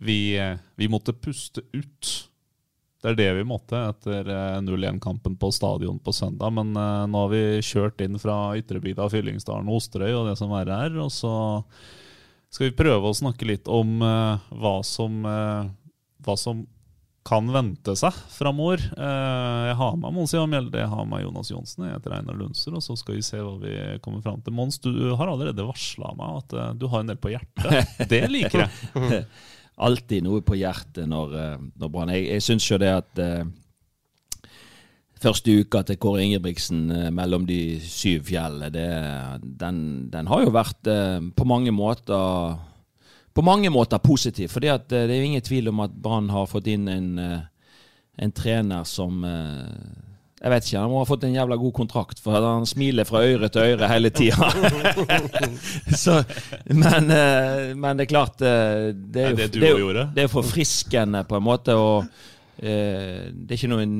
Vi, eh, vi måtte puste ut. Det er det vi måtte etter eh, 0-1-kampen på stadion på søndag. Men eh, nå har vi kjørt inn fra ytrebygda Fyllingsdalen og Osterøy og det som er her. Og så skal vi prøve å snakke litt om eh, hva, som, eh, hva som kan vente seg framover. Eh, jeg har med Mons Johan Mjelde, jeg har med Jonas Johnsen, jeg heter Einar Lundser. Og så skal vi se hva vi kommer fram til. Mons, du har allerede varsla meg at eh, du har en del på hjertet. Det liker jeg. Alltid noe på hjertet når, eh, når Brann Jeg, jeg syns jo det at eh, Første uka til Kåre Ingebrigtsen eh, mellom de syv fjellene, den, den har jo vært eh, på mange måter på mange måter positiv. For eh, det er jo ingen tvil om at Brann har fått inn en, eh, en trener som Jeg vet ikke, han må ha fått en jævla god kontrakt, for han smiler fra øre til øre hele tida. men, eh, men det er klart eh, Det er jo, det er jo- det er forfriskende på en måte. og eh, det er ikke noen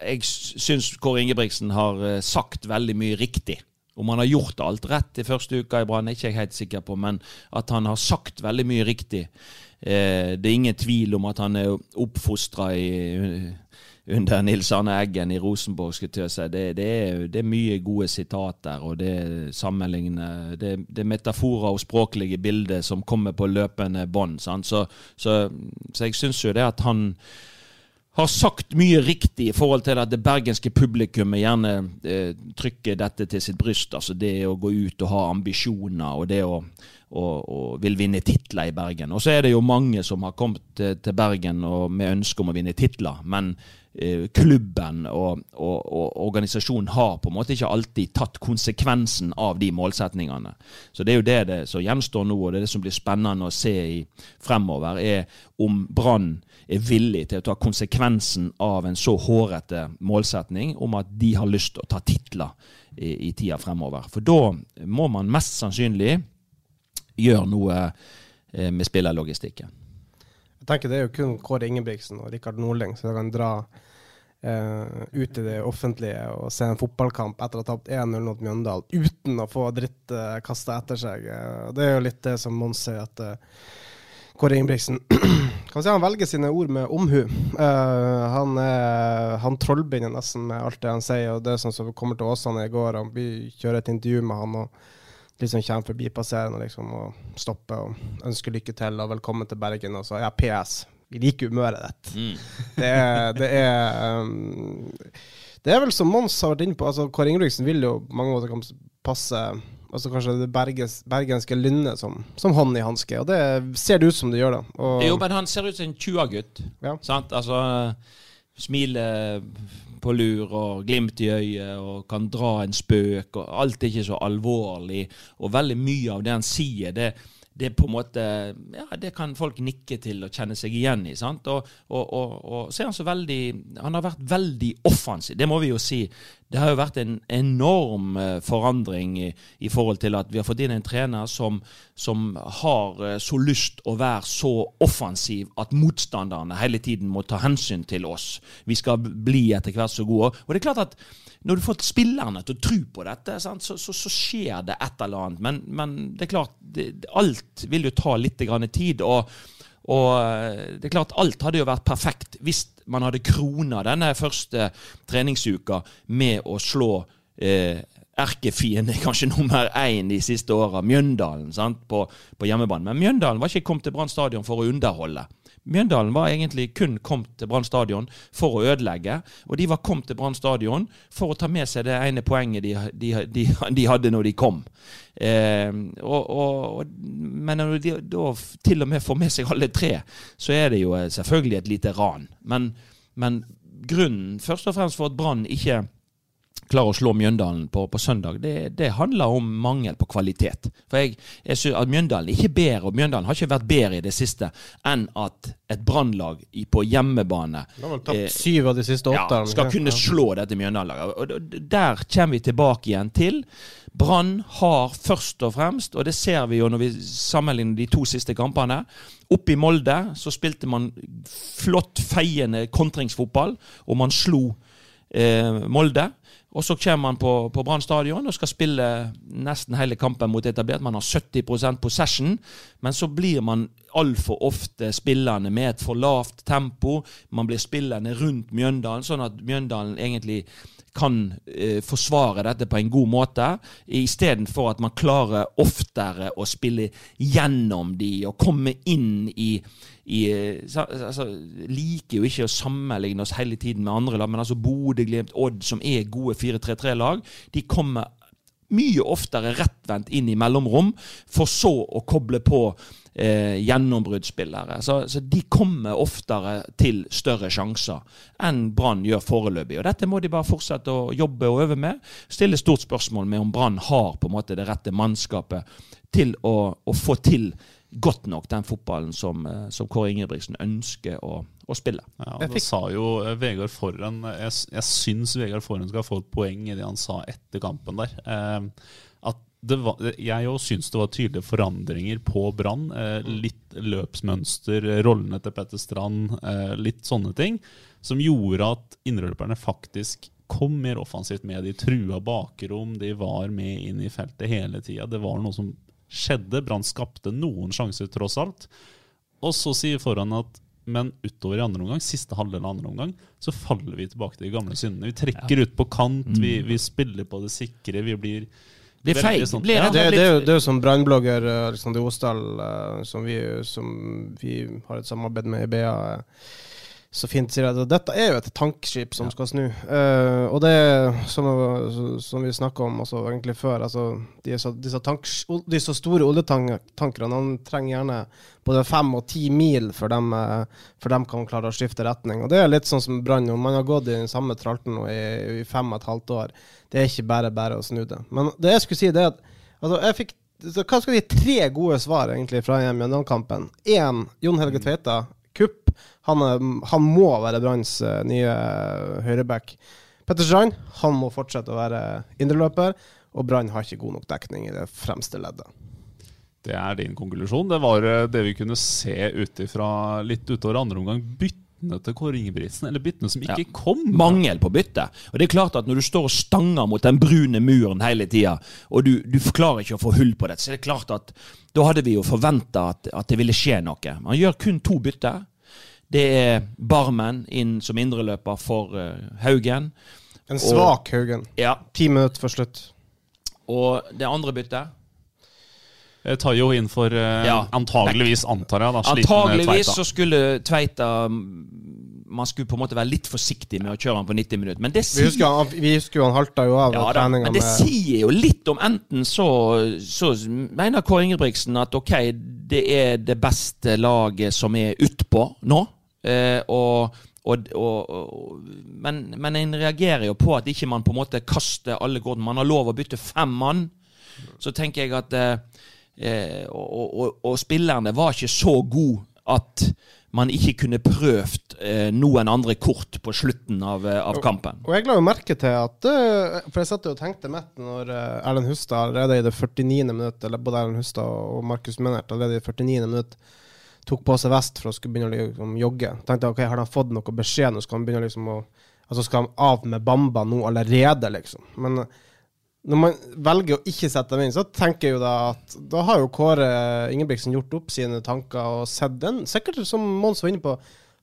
Jeg syns Kåre Ingebrigtsen har sagt veldig mye riktig. Om han har gjort alt rett i første uka i Brann, er ikke jeg helt sikker på, men at han har sagt veldig mye riktig. Det er ingen tvil om at han er oppfostra under Nils Arne Eggen i Rosenborg. skulle jeg si. Det, det, er, det er mye gode sitater, og det er sammenlignende Det, det er metaforer og språklige bilder som kommer på løpende bånd. Så, så, så jeg syns jo det at han har sagt mye riktig i forhold til at det bergenske publikummet gjerne eh, trykker dette til sitt bryst. Altså det å gå ut og ha ambisjoner, og det å og, og vil vinne titler i Bergen. Og så er det jo mange som har kommet til, til Bergen med ønske om å vinne titler, men klubben og, og, og organisasjonen har på en måte ikke alltid tatt konsekvensen av de målsetningene. Så det er jo det, det som gjenstår nå, og det er det som blir spennende å se i fremover, er om Brann er villig til å ta konsekvensen av en så hårete målsetning om at de har lyst til å ta titler i, i tida fremover. For da må man mest sannsynlig gjøre noe eh, med spillerlogistikken. Jeg tenker Det er jo kun Kåre Ingebrigtsen og Rikard Nordling som kan dra eh, ut i det offentlige og se en fotballkamp etter å ha tapt 1-0 mot Mjøndalen uten å få dritt eh, kasta etter seg. Eh, det er jo litt det som Mons sier, at eh, Kåre Ingebrigtsen kan si han velger sine ord med omhu. Uh, han, han trollbinder nesten med alt det han sier, og det er sånn som kommer til Åsane i går. Han, vi kjører et intervju med han. og liksom kommer forbipasserende liksom, og stopper og ønsker lykke til og velkommen til Bergen. Og så ja, PS. Vi liker humøret ditt. Det er, det er um, Det er vel som Mons har vært inne på. altså Kåre Ingebrigtsen vil jo mange måter passe altså kanskje det berges, bergenske lynnet som, som hånd i hanske. Og det ser det ut som det gjør, da. Og, Jo, men han ser ut som en 20-gutt. Ja. Sant? Altså, smiler på lur og glimt i øyet og kan dra en spøk. og Alt er ikke så alvorlig. Og veldig mye av det han sier, det, det på en måte Ja, det kan folk nikke til og kjenne seg igjen i. sant? Og, og, og, og så er han så veldig Han har vært veldig offensiv, det må vi jo si. Det har jo vært en enorm eh, forandring i, i forhold til at vi har fått inn en trener som, som har eh, så lyst å være så offensiv at motstanderne hele tiden må ta hensyn til oss. Vi skal bli etter hvert så gode. Og det er klart at når du får spillerne til å tro på dette, så, så, så skjer det et eller annet. Men, men det er klart, det, alt vil jo ta litt grann tid. og og eh, det er klart, alt hadde jo vært perfekt hvis man hadde krona denne første treningsuka med å slå eh, erkefiende kanskje nummer én de siste åra, Mjøndalen, sant, på, på hjemmebane. Men Mjøndalen var ikke kommet til Brann stadion for å underholde. Mjøndalen var egentlig kun kommet til Brann stadion for å ødelegge. Og de var kommet til Brann stadion for å ta med seg det ene poenget de, de, de, de hadde når de kom. Eh, og, og, men når de da til og med får med seg alle tre, så er det jo eh, selvfølgelig et lite ran. Men, men grunnen først og fremst for at Brann ikke klarer å slå Mjøndalen på, på søndag, det, det, handler om mangel på kvalitet. For jeg, jeg synes at Mjøndalen er ikke bedre, og Mjøndalen har ikke vært bedre i det siste enn at et brannlag på hjemmebane tapt syv av de siste åtte. Ja, skal kunne slå dette Mjøndalen-laget. Og Der kommer vi tilbake igjen til. Brann har først og fremst, og det ser vi jo når vi sammenligner de to siste kampene Oppe i Molde så spilte man flott, feiende kontringsfotball, og man slo eh, Molde. Og så kommer man på, på Brann stadion og skal spille nesten hele kampen mot etablert. Man har 70% possession, men så blir man altfor ofte spillende med et for lavt tempo. Man blir spillende rundt Mjøndalen, sånn at Mjøndalen egentlig kan eh, forsvare dette på en god måte, istedenfor at man klarer oftere å spille gjennom de og komme inn i, i altså, Liker jo ikke å sammenligne oss hele tiden med andre lag, men altså Bodø, Glimt, Odd, som er gode 4-3-3-lag, de kommer mye oftere rettvendt inn i mellomrom, for så å koble på eh, gjennombruddsspillere. Så, så, de kommer oftere til større sjanser enn Brann gjør foreløpig. Og Dette må de bare fortsette å jobbe og øve med. Stille stort spørsmål med om Brann har på en måte det rette mannskapet til å, å få til godt nok den fotballen som, eh, som Kåre Ingebrigtsen ønsker å, å spille. Ja, Det sa jo eh, Vegard Forhen Jeg, jeg syns Vegard Forhen skal få et poeng i det han sa etter kampen der. Eh, at var, jeg òg syns det var tydelige forandringer på Brann. Eh, litt løpsmønster, rollene til Petter Strand, eh, litt sånne ting. Som gjorde at innrøperne faktisk kom mer offensivt med. De trua bakrom, de var med inn i feltet hele tida. Det var noe som skjedde. Brann skapte noen sjanser, tross alt. Og så sier foran at men utover i andre omgang, siste halvdel av andre omgang, så faller vi tilbake til de gamle syndene. Vi trekker ja. ut på kant, mm. vi, vi, spiller på det sikre. Vi blir blir feig. Sånn, blir ja, det, det, er jo, det er jo som brannblogger Alexander Osdal, uh, som, vi, som vi har et samarbeid med i BA. Så fint sier jeg at dette er jo et tankskip som ja. skal snu. Uh, og det som, som vi snakka om også egentlig før, altså disse, disse, tanks, disse store oljetankerne han trenger gjerne både fem og ti mil før de, før de kan klare å skifte retning. Og det er litt sånn som Brann. Om Man har gått i den samme tralten nå i, i, fem og et halvt år. Det er ikke bare bare å snu det. Men det jeg skulle si, det er at altså, jeg fikk hva skal vi Tre gode svar egentlig fra gjennom kampen? Én, Jon Helge Tveita kupp. Han, han må være Branns eh, nye eh, høyreback. Petter Strand han må fortsette å være indreløper, og Brann har ikke god nok dekning i det fremste leddet. Det er din konklusjon. Det var eh, det vi kunne se ut ifra litt utover andre omgang. Byttene til Kåre Ingebrigtsen, eller byttene som ikke ja. kom. Mangel på bytte. Og det er klart at Når du står og stanger mot den brune muren hele tida, og du, du klarer ikke å få hull på det, så er det klart at da hadde vi jo forventa at, at, det ville skje noe. Man gjør kun to bytter. Det er Barmen inn som indreløper for uh, Haugen. En svak og, Haugen. Ja. Ti minutter for slutt. Og det andre byttet jeg tar jo inn for uh, ja. antageligvis, antar jeg. da Antageligvis så skulle Tveita man skulle på en måte være litt forsiktig med å kjøre han på 90 minutter. Men det sier, vi, husker han, vi husker han halta jo av ja, da, Men det med... sier jo litt om enten så, så mener Kåre Ingebrigtsen at ok, det er det beste laget som er utpå nå. Eh, og, og, og, men, men en reagerer jo på at ikke man på en måte kaster alle kordene. Man har lov å bytte fem mann. Så tenker jeg at eh, eh og, og, spillerne var ikke så gode at man ikke kunne prøvd eh, noen andre kort på slutten av, eh, av kampen. Og, og jeg la jo merke til at For jeg satt og tenkte mitt når Erlend Hustad allerede i det 49. minutt, eller både Erlend Hustad og Markus Menert allerede i det 49. minutt tok på seg vest for å skulle begynne å liksom, jogge. Tenkte ok, har de fått noe beskjed nå? Skal han begynne liksom å Altså skal de av med Bamba nå allerede, liksom? Men når man velger å ikke sette dem inn, så tenker jeg jo da at da har jo Kåre Ingebrigtsen gjort opp sine tanker og sett den. Sikkert, som Mons var inne på,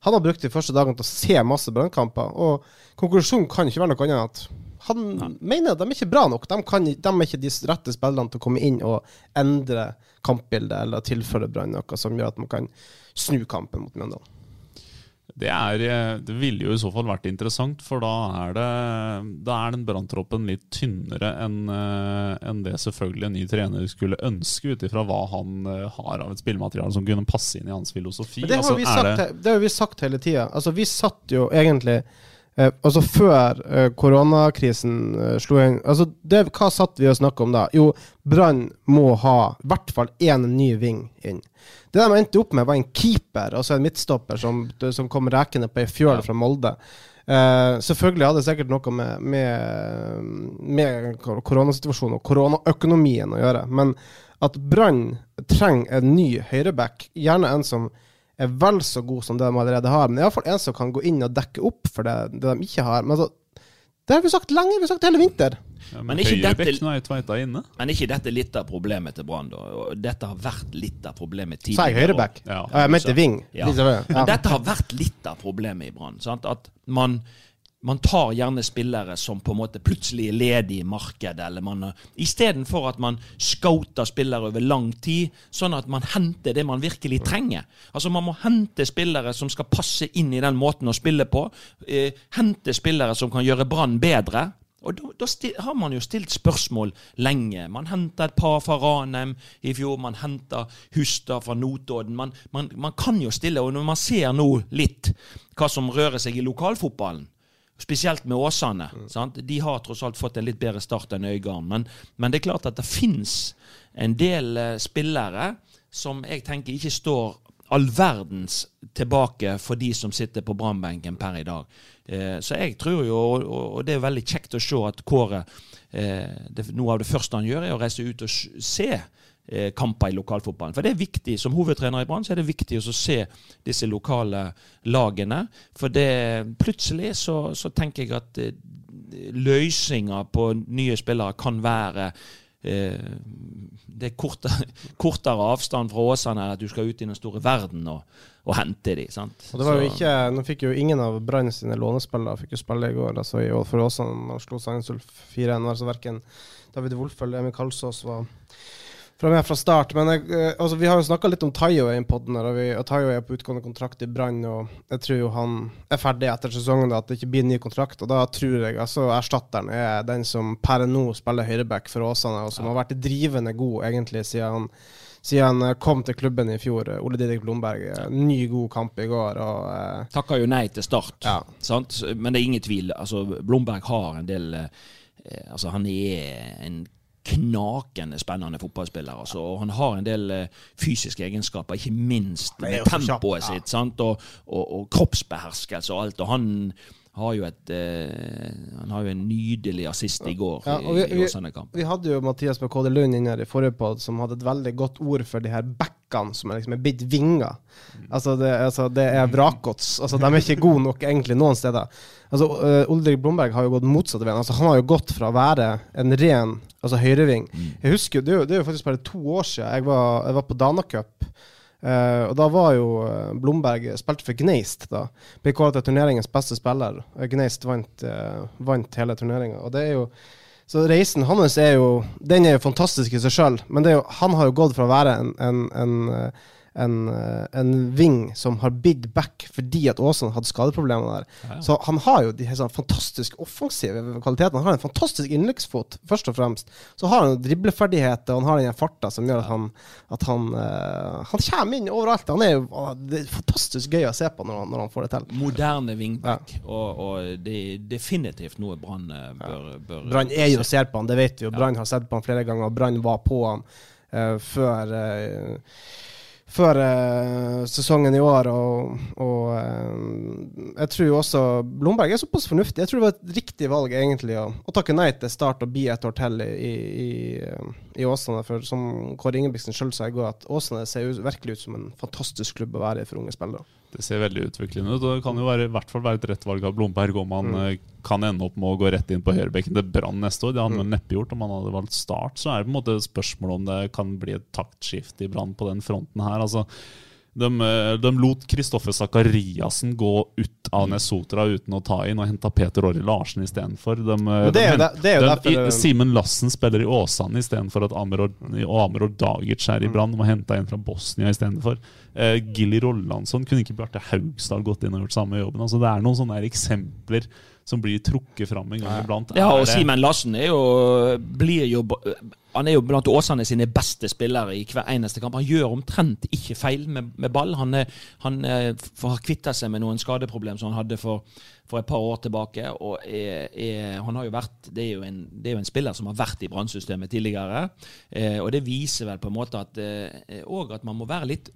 han har brukt de første dagene til å se masse brannkamper. Og konklusjonen kan ikke være noe annet enn at Han mener de er ikke bra nok. De, kan, de er ikke de rette spillerne til å komme inn og endre kampbildet eller tilføre Brann noe som gjør at man kan snu kampen mot Mjøndalen. Det, er, eh, det ville jo i så fall vært interessant, for da er, det, da er den branntroppen litt tynnere enn en det selvfølgelig en ny trener skulle ønske, ut ifra hva han eh, har av et spillemateriale som kunne passe inn i hans filosofi. Men det har, Altså, vi sagt, det- det har vi sagt hele tida. Altså, vi satt jo egentlig eh, Altså Før eh, koronakrisen eh, slo inn altså det, Hva satt vi og snakka om da? Jo, Brann må ha i hvert fall én ny ving inn. Det de endte opp med, var en keeper, altså en midtstopper, som, som kom rekende på ei fjøl fra Molde. Eh, selvfølgelig hadde det sikkert noe med, med, med koronasituasjonen og koronaøkonomien å gjøre. Men at Brann trenger en ny høyreback, gjerne en som er vel så god som det de allerede har, men iallfall en som kan gå inn og dekke opp for det, det de ikke har. Men altså, det har vi sagt lenge, vi har sagt hele vinter. Ja, Men men ikke dette- er inne. Men er ikke dette litt av problemet til Brann, da? Dette har vært litt av problemet Sa tidligere. jeg høyreback? Ja. Ja, jeg mente ving. Ja. Liksom, ja. Men dette har vært litt av problemet i Brann. At man, man tar gjerne spillere som på en måte plutselig er ledige i markedet, eller man Istedenfor at man scouter spillere over lang tid, sånn at man henter det man virkelig trenger. Altså Man må hente spillere som skal passe inn i den måten å spille på. Eh, hente spillere som kan gjøre Brann bedre. Og da, har man jo stilt spørsmål lenge. Man henta et par fra Ranheim i fjor, man henta Hustad fra Notodden. Man, man, man kan jo stille, og når man ser nå litt hva som rører seg i lokalfotballen, spesielt med Åsane sant? De har tross alt fått en litt bedre start enn Øygarden. Men, men det er klart at det fins en del eh, spillere som jeg tenker ikke står all verdens tilbake for de som sitter på brannbenken per i dag. Eh, så jeg tror jo, og, og- det er veldig kjekt å se at Kåre eh, det, Noe av det første han gjør, er å reise ut og se kamper i lokalfotballen. For det er viktig, Som hovedtrener i Brann så er det viktig å se disse lokale lagene. For det, plutselig så, så tenker jeg at løsninga løsninger på nye spillere kan være eh, det er kortere, kortere avstand fra Åsane enn at du skal ut i den store verden og, og hente de, sant? Og det var jo ikke, Nå fikk jo ingen av Brann sine lånespillere fikk jo spille i går. altså i, For Åsane slo Sandnes Ulf 4-1. Altså verken David Wolff eller Emil Kalsås var fra meg fra start. Men jeg, eh, altså, vi har jo snakka litt om Tayo i poden. Tayo er på utgående kontrakt i Brann. Og jeg tror jo han er ferdig etter sesongen, da, at det ikke blir ny kontrakt. Og da tror jeg altså erstatteren er den som per nå spiller høyreback for Åsane, og som har vært drivende god egentlig siden han siden han kom til klubben i fjor, eh, Ole Didrik Blomberg. eh, Ny, god kamp i går. og eh, Takka jo nei til start, Ja. sant? men det er ingen tvil. Altså, Blomberg har en del eh, Altså, han er en knakende spennende fotballspiller. Altså, og han har en del eh, fysiske egenskaper, ikke minst med tempoet ja. sitt. Sant? Og, og, og kroppsbeherskelse og alt. Og han har jo et eh, Han har jo en nydelig assist i går Ja, og i, vi, i vi, vi hadde jo Mathias Bakode Lund inne her i forrige pod, som hadde et veldig godt ord for de her backene som er liksom er vinger. Altså det, altså det er vrakgods. Altså de er ikke gode nok egentlig noen steder. Altså uh, Ulrik Blomberg har jo gått motsatt veien. Altså Han har jo gått fra å være en ren altså høyreving Jeg husker, det er, jo, det er jo faktisk bare to år siden jeg var, jeg var på Dana Cup. Eh, og da var jo eh, Blomberg spilte for Gneist, da. Ble kåret til turneringens beste spiller. Eh, Gneist vant, uh, vant hele turneringa. Og det er jo Så reisen hans er jo Den er jo fantastisk i seg sjøl, men det jo, han har jo gått fra å være en, en, en, en, eh, en ving som har big back fordi at Aasen hadde skadeproblemer der. Så han har jo de sånn fantastisk offensive kvalitetene. Han har en fantastisk innleggsfot, først og fremst. Så har han jo dribleferdigheter, og han har den farta som gjør at han, at han, uh, han kommer inn overalt. Han er jo det er fantastisk gøy å se på når han, når han får det til. Moderne wingback, og, og det er definitivt noe Brann eh, bør, bør Brann er jo ser på han, det vet vi jo. Brann har sett på han flere ganger, og Brann var på han uh, før eh, før eh, sesongen i år, og, og eh, jeg tror også Blomberg er såpass fornuftig. Jeg tror det var et riktig valg egentlig å, å takke nei til Start og bli et år til i, i, i, i Åsane. For som Kåre Ingebrigtsen sjøl sa i går, at Åsane ser jo virkelig ut som en fantastisk klubb å være i for unge spillere. Det ser veldig utviklende ut. og Det kan jo være, i hvert fall være et rett valg av Blomberg om han Mm. eh, kan ende opp med å gå rett inn på høyrebekken til Brann neste år. Det hadde han Mm. neppe gjort om han hadde valgt start. Så er det på en måte spørsmål om det kan bli et taktskifte i Brann på den fronten her. altså de, eh, de lot Kristoffer Sakariassen gå ut Anes Sotra uten å ta inn, og henta Peter Orri Larsen istedenfor. De, det er de, det er de, derfor- Simen Lassen spiller i Åsane istedenfor at Ameror, og Ameror Dagic er i Mm. Brann. De hente en fra Bosnia istedenfor. Uh, Gilly Rollansson kunne ikke Bjarte Haugstad gått inn og gjort samme jobben. Altså, det er noen sånne eksempler som blir trukket fram en gang iblant. Ja, og Simen Larsen er jo, blir jo Han er jo blant Åsane sine beste spillere i hver eneste kamp. Han gjør omtrent ikke feil med, med ball. Han, er, han er, har kvitta seg med noen skadeproblem som han hadde for, for et par år tilbake. og er, er, han har jo vært, Det er jo en, det er jo en spiller som har vært i brannsystemet tidligere. Eh, og det viser vel på en måte at, eh, at man må være litt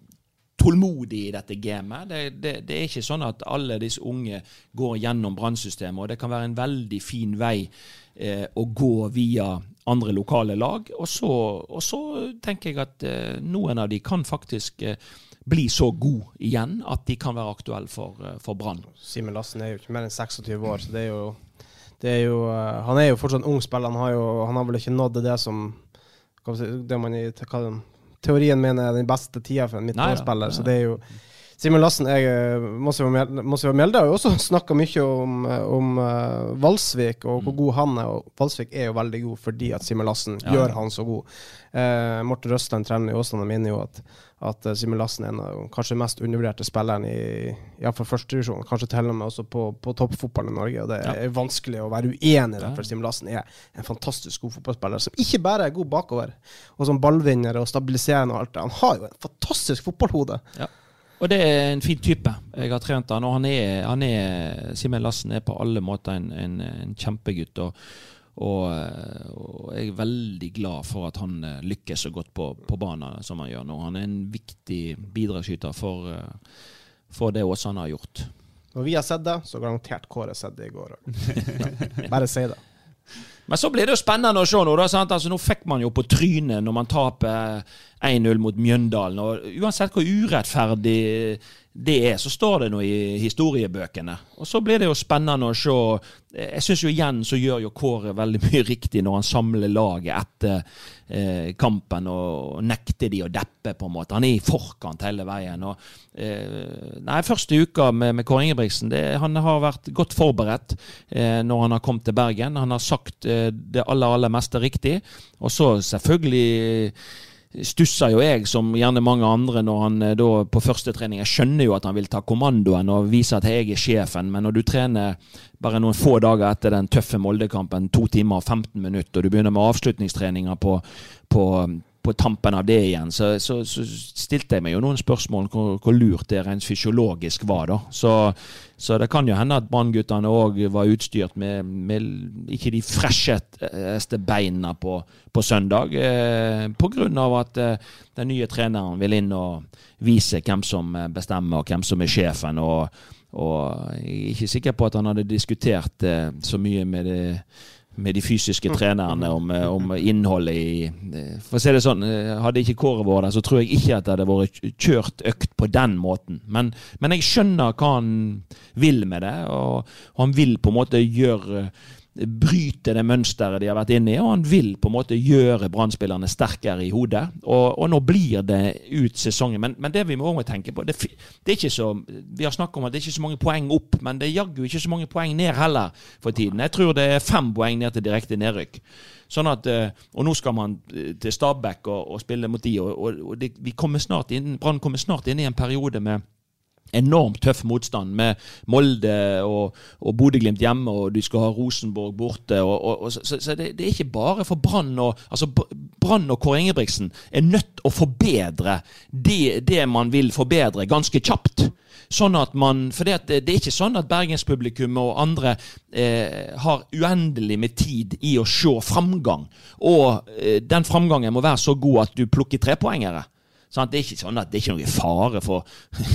tålmodig i dette gamet. Det, det, det er ikke sånn at alle disse unge går gjennom brannsystemet, og det kan være en veldig fin vei eh, å gå via andre lokale lag. Og så, og så tenker jeg at eh, noen av de kan faktisk eh, bli så god igjen at de kan være aktuelle for, eh, for Brann. Simen Lassen er jo ikke mer enn 26 år, så det er jo, det er jo eh, Han er jo fortsatt ung spiller. Han har, jo, han har vel ikke nådd det som det man i hva, teorien mener er den beste tida for en midtbanespiller. Så det er jo Simen Lassen jeg, må si Mjelde har jo også snakka mye om, eh, om uh, Valsvik og hvor god han er. Og Valsvik er jo veldig god fordi at Simen Lassen Ja. gjør han så god. Uh, Morten Røsland, trener i Åsane, minner jo at, at eh, Simen Lassen er en av kanskje mest undervurderte spilleren i iallfall førstedivisjon. Kanskje til og med også på, på toppfotballen i Norge. Og det Ja. er vanskelig å være uenig i det, for Simen Lassen er en fantastisk god fotballspiller som ikke bare er god bakover, og som ballvinner og stabiliserende og alt det. Han har jo en fantastisk fotballhode. Og det er en fin type. Jeg har trent han, og han er, han er Simen Lassen er på alle måter en, en, en kjempegutt. Og, og, og jeg er veldig glad for at han eh, lykkes så godt på, på banen som han gjør nå. Han er en viktig bidragsyter for, eh, for det Åsane har gjort. Når vi har sett det, så garantert Kåre sett det i går òg. Bare si det. Men så blir det jo spennende å se nå. Da? Altså, nå fikk man jo på trynet når man taper 1-0 mot Mjøndalen. Og uansett hvor urettferdig det er, så står det noe i historiebøkene. Og så blir det jo spennende å se. Jeg syns jo igjen så gjør jo Kåre veldig mye riktig når han samler laget etter eh, kampen og nekter de å deppe, på en måte. Han er i forkant hele veien. Og, eh, nei, første uka med, med Kåre Ingebrigtsen, det, han har vært godt forberedt eh, når han har kommet til Bergen. Han har sagt det aller, aller meste riktig. Og så selvfølgelig stusser jo jeg, som gjerne mange andre, når han eh, da på første trening. Jeg skjønner jo at han vil ta kommandoen og vise at jeg er sjefen, men når du trener bare noen få dager etter den tøffe Molde-kampen, to timer og 15 minutter, og du begynner med avslutningstreninger på, på, på tampen av det igjen, så, så, så stilte jeg meg jo noen spørsmål hvor, hvor lurt det rent fysiologisk var. da. Så, så det kan jo hende at Brannguttene òg var utstyrt med, med ikke de fresheste beina på, på søndag, eh, pga. at eh, den nye treneren vil inn og vise hvem som bestemmer, og hvem som er sjefen. og og jeg er ikke sikker på at han hadde diskutert eh, så mye med, det, med de fysiske trenerne om, eh, om innholdet i eh, For å si det sånn, eh, hadde ikke Kåre vært der, så tror jeg ikke at det hadde vært kjørt økt på den måten. Men, men jeg skjønner hva han vil med det, og, og han vil på en måte gjøre bryte det mønsteret de har vært inne i, og han vil på en måte gjøre Brann-spillerne sterkere i hodet. Og, og nå blir det ut sesongen. Men, men det vi må tenke på det, det er ikke så, Vi har snakket om at det er ikke så mange poeng opp, men det er jaggu ikke så mange poeng ned heller for tiden. Jeg tror det er fem poeng ned til direkte nedrykk. Sånn at, eh, Og nå skal man eh, til Stabæk og, og spille mot de, og, og, det, vi kommer snart inn, Brann kommer snart inn i en periode med enormt tøff motstand med Molde og, og Bodø-Glimt hjemme, og du skal ha Rosenborg borte. Og, og, og, så så det, det er ikke bare for Brann og altså Brann og Kåre Ingebrigtsen er nødt å forbedre det, det man vil forbedre, ganske kjapt. Sånn at man, for det det er ikke sånn at bergenspublikum og andre eh, har uendelig med tid i å se framgang. Og eh, den framgangen må være så god at du plukker trepoengere. Sant? Det er ikke sånn at det er ikke noe fare for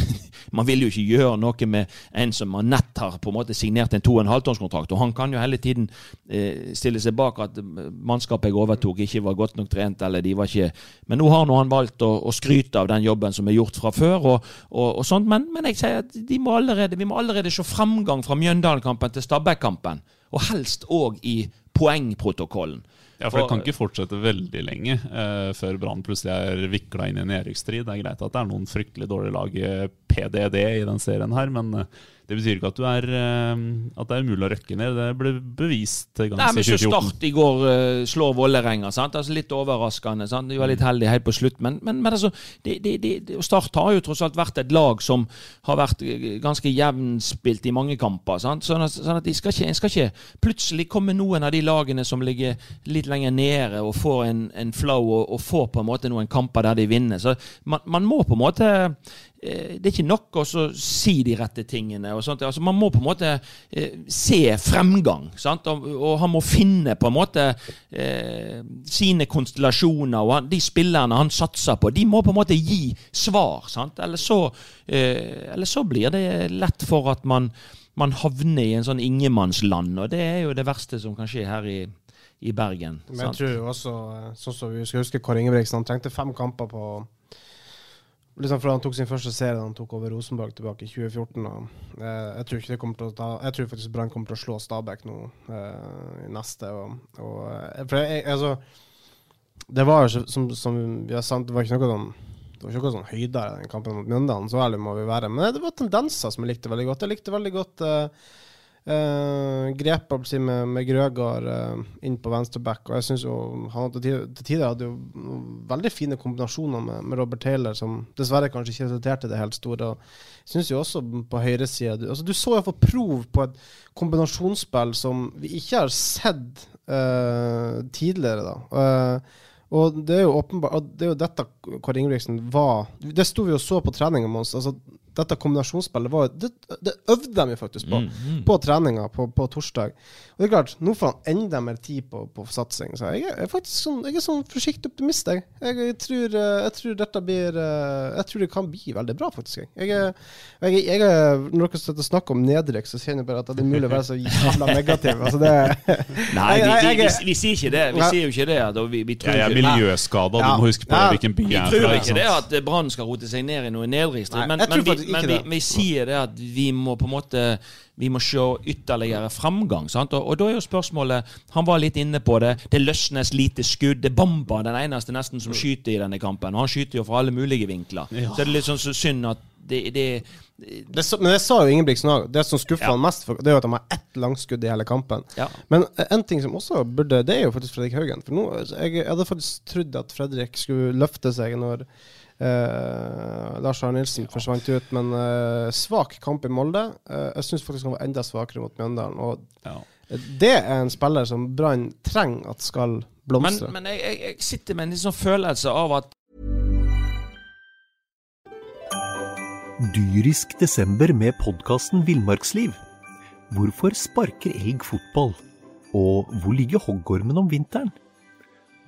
Man vil jo ikke gjøre noe med en som man nett har på en måte signert en 2,5-tonnskontrakt. Og han kan jo hele tiden eh, stille seg bak at eh, mannskapet jeg overtok, ikke var godt nok trent. eller de var ikke... Men nå har nå han valgt å, å skryte av den jobben som er gjort fra før. og, og, og sånt, men, men jeg sier at må allerede, vi må allerede se framgang fra Mjøndalen-kampen til Stabæk-kampen. Og helst òg i poengprotokollen. Ja, for det kan ikke fortsette veldig lenge eh, før Brann plutselig er vikla inn i en nedrykksstrid. Det er greit at det er noen fryktelig dårlige lag PDD i den serien her, men eh, det betyr ikke at, du er, eh, at det er umulig å røkke ned. Det ble bevist men i så 2014. Start i går eh, slår Vålerenga. Altså Litt overraskende. sant? De var litt heldige helt på slutt. Men, men, men altså, de, de, det- Start har jo tross alt vært et lag som har vært ganske jevnspilt i mange kamper. sant? Sånn at, sånn at de skal ikke, en skal ikke plutselig komme noen av de lagene som ligger litt lenger nede og får en, en flow og, og får på en måte noen kamper der de vinner. Så man, man må på en måte det er ikke nok å si de rette tingene. Altså, man må på en måte eh, se fremgang. Sant? Og, og han må finne på en måte eh, sine konstellasjoner. og han, De spillerne han satser på, de må på en måte gi svar. Sant? Eller, så, eh, eller så blir det lett for at man, man havner i en sånn ingenmannsland. Og det er jo det verste som kan skje her i, i Bergen. Men jeg sant? tror også, eh, sånn som vi skal huske Kåre Ingebrigtsen, han trengte fem kamper på Liksom fra han tok sin første serie da han tok over Rosenborg tilbake i 2014. Og, eh, jeg tror ikke det til å ta Jeg tror faktisk Brann kommer til å slå Stabæk nå eh, i neste. Og, og, eh, for jeg, altså Det var jo som, som har sagt, det var ikke noe sånn det var ikke noe sånn høydere den kampen mot Mjøndalen, så ærlig må vi være. Men det var tendenser som jeg likte veldig godt. Jeg likte veldig godt eh, Uh, grepet si, med, med Grøgaard uh, inn på venstreback. Og jeg synes jo han til, tider hadde jo veldig fine kombinasjoner med, med Robert Taylor, som dessverre kanskje ikke resulterte i det helt store. Jeg syns jo også på høyresida altså, du så iallfall prov på et kombinasjonsspill som vi ikke har sett uh, tidligere, da. Og det er jo åpenbart det er jo dette Kåre Ingebrigtsen var Det sto vi og så på treninga oss. Altså, dette kombinasjonsspillet var det, det øvde de jo faktisk på Mm, mm. på treninga på, på torsdag. Og det er klart, nå får han enda mer tid på, på satsing. Så jeg er, faktisk sånn, jeg er sånn forsiktig optimist, jeg. Jeg, jeg, tror, eh, jeg tror dette blir eh, Jeg tror det kan bli veldig bra, faktisk. Jeg, jeg, jeg, jeg, når dere støtter snakk om nedrykk, så kjenner jeg bare at det er mulig å være så jævla negativ. Altså det Nei, vi, Jeg- vi, jeg- vi, vi sier ikke det. Vi ja. sier jo ikke det. Da, Vi, vi tror ja, er miljøskader, Ja. du må huske på Ja. hvilken by vi jeg er tror ikke det at Brann skal rote seg ned i noe nedrykksstrid, men, men, vi, faktisk ikke men vi, det. vi sier det at vi må på en måte Vi må se ytterligere framgang. Sant? Og, og da er jo spørsmålet Han var litt inne på det. Det løsnes lite skudd. Det bomber den eneste nesten som skyter i denne kampen. Og han skyter jo fra alle mulige vinkler. Ja. Så det er litt sånn så synd at det, det Det, men det sa jo Ingebrigtsen òg. Det som skuffer Ja. han mest, for, det er jo at han har ett langskudd i hele kampen. Ja. Men en ting som også burde Det er jo faktisk Fredrik Haugen. For nå, jeg, jeg hadde faktisk trodd at Fredrik skulle løfte seg når eh, Lars Arne Nilsen forsvant ut. Men eh, svak kamp i Molde. Eh, jeg syns faktisk han var enda svakere mot Mjøndalen. Og Ja. det er en spiller som Brann trenger at skal Men, blomstre. men jeg, jeg, jeg sitter med en sånn følelse av at Dyrisk desember med podkasten Villmarksliv. Hvorfor sparker elg fotball? Og hvor ligger hoggormen om vinteren?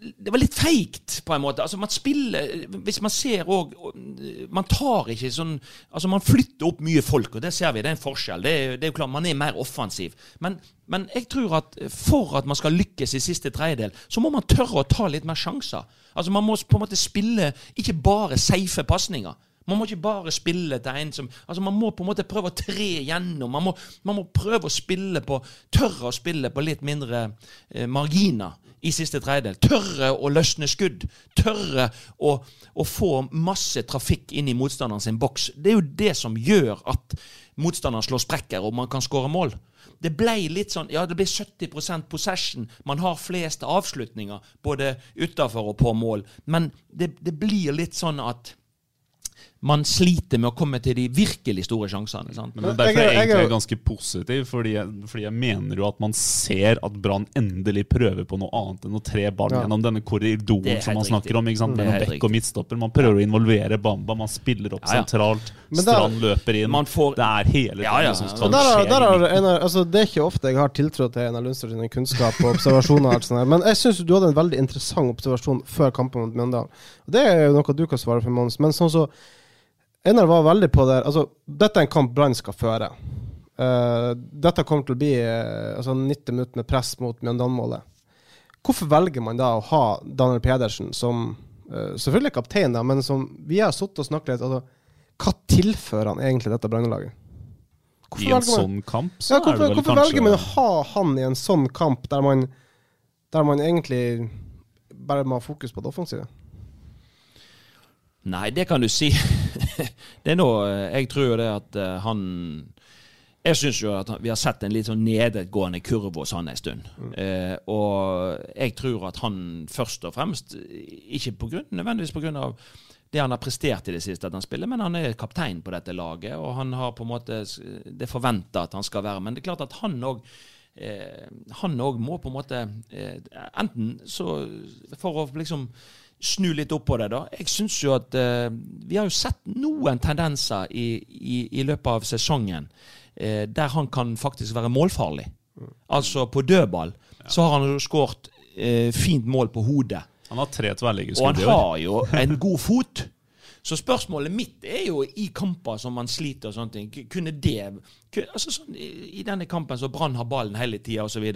Det var litt feigt, på en måte. Altså, man spiller Hvis man ser òg Man tar ikke sånn Altså, man flytter opp mye folk, og det ser vi. Det er en forskjell. Det er, det er jo klart, Man er mer offensiv. Men, men jeg tror at for at man skal lykkes i siste tredjedel, så må man tørre å ta litt mer sjanser. Altså, Man må på en måte spille ikke bare safe pasninger. Man må ikke bare spille til en som Altså Man må på en måte prøve å tre gjennom. Man må, man må prøve å spille på Tørre å spille på litt mindre eh, marginer i siste tredjedel. Tørre å løsne skudd. Tørre å, å få masse trafikk inn i motstanderen sin boks. Det er jo det som gjør at motstanderen slår sprekker, og man kan skåre mål. Det ble litt sånn Ja, det ble 70% possession. Man har flest avslutninger, både utafor og på mål. Men det, det blir litt sånn at man sliter med å komme til de virkelig store sjansene. Sant? Men derfor er jeg egentlig ganske positiv, fordi jeg, fordi jeg mener jo at man ser at Brann endelig prøver på noe annet enn å tre ballen Ja. gjennom denne korridoren som man helt snakker riktig. om. ikke sant? Mellom bekk og midtstopper. Man prøver å involvere Bamba, man spiller opp Ja, ja. sentralt. Men der- Strand løper inn. Man får- Det er hele Ja, ja. som skal skje. der er. Einar, altså, det er ikke ofte jeg har tiltro til Einar Lundstrøm sine kunnskap og observasjoner. og alt sånt der. Men jeg syns du hadde en veldig interessant observasjon før kampen mot Mjøndalen. Det er jo noe du kan svare for, Mons. Men sånn så Einar var veldig på det Altså, dette er en kamp Brann skal føre. Uh, dette kommer til å bli uh, altså 90 minutter med press mot Mjøndalen-målet. Hvorfor velger man da å ha Daniel Pedersen som uh, selvfølgelig kaptein, da, men som vi har sittet og snakket litt altså, Hva tilfører han egentlig dette Brann-laget? I en sånn kamp så Ja, er hvorfor det vel hvorfor kanskje velger man å ha han i en sånn kamp der man, der man egentlig bare må ha fokus på det offensive? Nei, det kan du si. det er nå Jeg tror jo det at eh, han Jeg syns jo at vi har sett en litt sånn nedadgående kurve hos han en stund. Eh, og jeg tror at han først og fremst, ikke på grunn, nødvendigvis pga. det han har prestert i det siste, at han spiller, men han er kaptein på dette laget, og han har på en måte Det forventa at han skal være, men det er klart at han òg eh, han òg må på en måte eh, Enten så For å liksom snu litt opp på det, da. Jeg syns jo at eh, Vi har jo sett noen tendenser i, i, i løpet av sesongen eh, der han kan faktisk være målfarlig. Altså på dødball så har han jo skåret eh, fint mål på hodet. Han har tre Og tverrliggerskudd han i år. har jo en god fot. Så spørsmålet mitt er jo i kamper som man sliter og sånne ting, kunne det kunne, altså sånn, i, I denne kampen så Brann har ballen hele tida osv.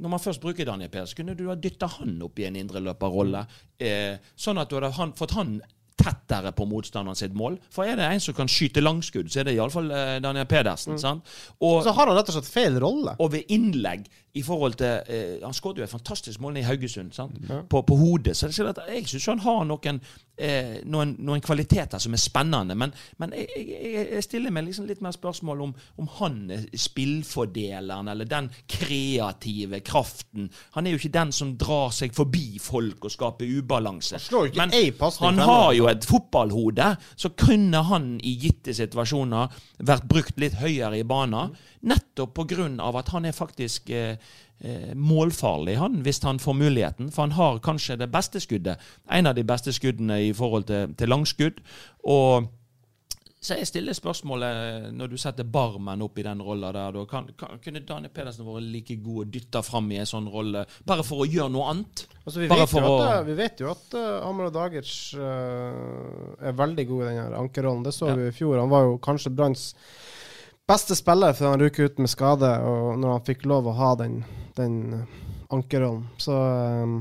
Når man først bruker Daniel Pedersen, kunne du ha dytta han opp i en indreløperrolle? Eh, sånn at du hadde han, fått han tettere på motstanderen sitt mål. For er det en som kan skyte langskudd, så er det iallfall eh, Daniel Pedersen. sant? Og, Så har han rett og slett feil rolle. og ved innlegg i forhold til eh, Han skåret jo et fantastisk mål i Haugesund, sant? På, på hodet. Så jeg syns han har noen, eh, noen, noen kvaliteter som er spennende. Men, men jeg, jeg, jeg stiller meg liksom litt mer spørsmål om, om han er spillfordeleren, eller den kreative kraften. Han er jo ikke den som drar seg forbi folk og skaper ubalanse. Men han har jo et fotballhode, så kunne han i gitte situasjoner vært brukt litt høyere i banen. Nettopp pga. at han er faktisk eh, målfarlig, han, hvis han får muligheten. For han har kanskje det beste skuddet. En av de beste skuddene i forhold til, til langskudd. Og så jeg stiller spørsmålet, når du setter Barmen opp i den rolla der, kan, kan, kunne Daniel Pedersen vært like god og dytta fram i en sånn rolle, bare for å gjøre noe annet? Altså, vi, Bare vet for jo at, å- eh, vi vet jo at uh, Amar Dagic uh, er veldig god i den ankerrollen. Det så Ja. vi i fjor. Han var jo kanskje Branns beste spiller før han røk ut med skade, og når han fikk lov å ha den, den ankerrollen. Så eh,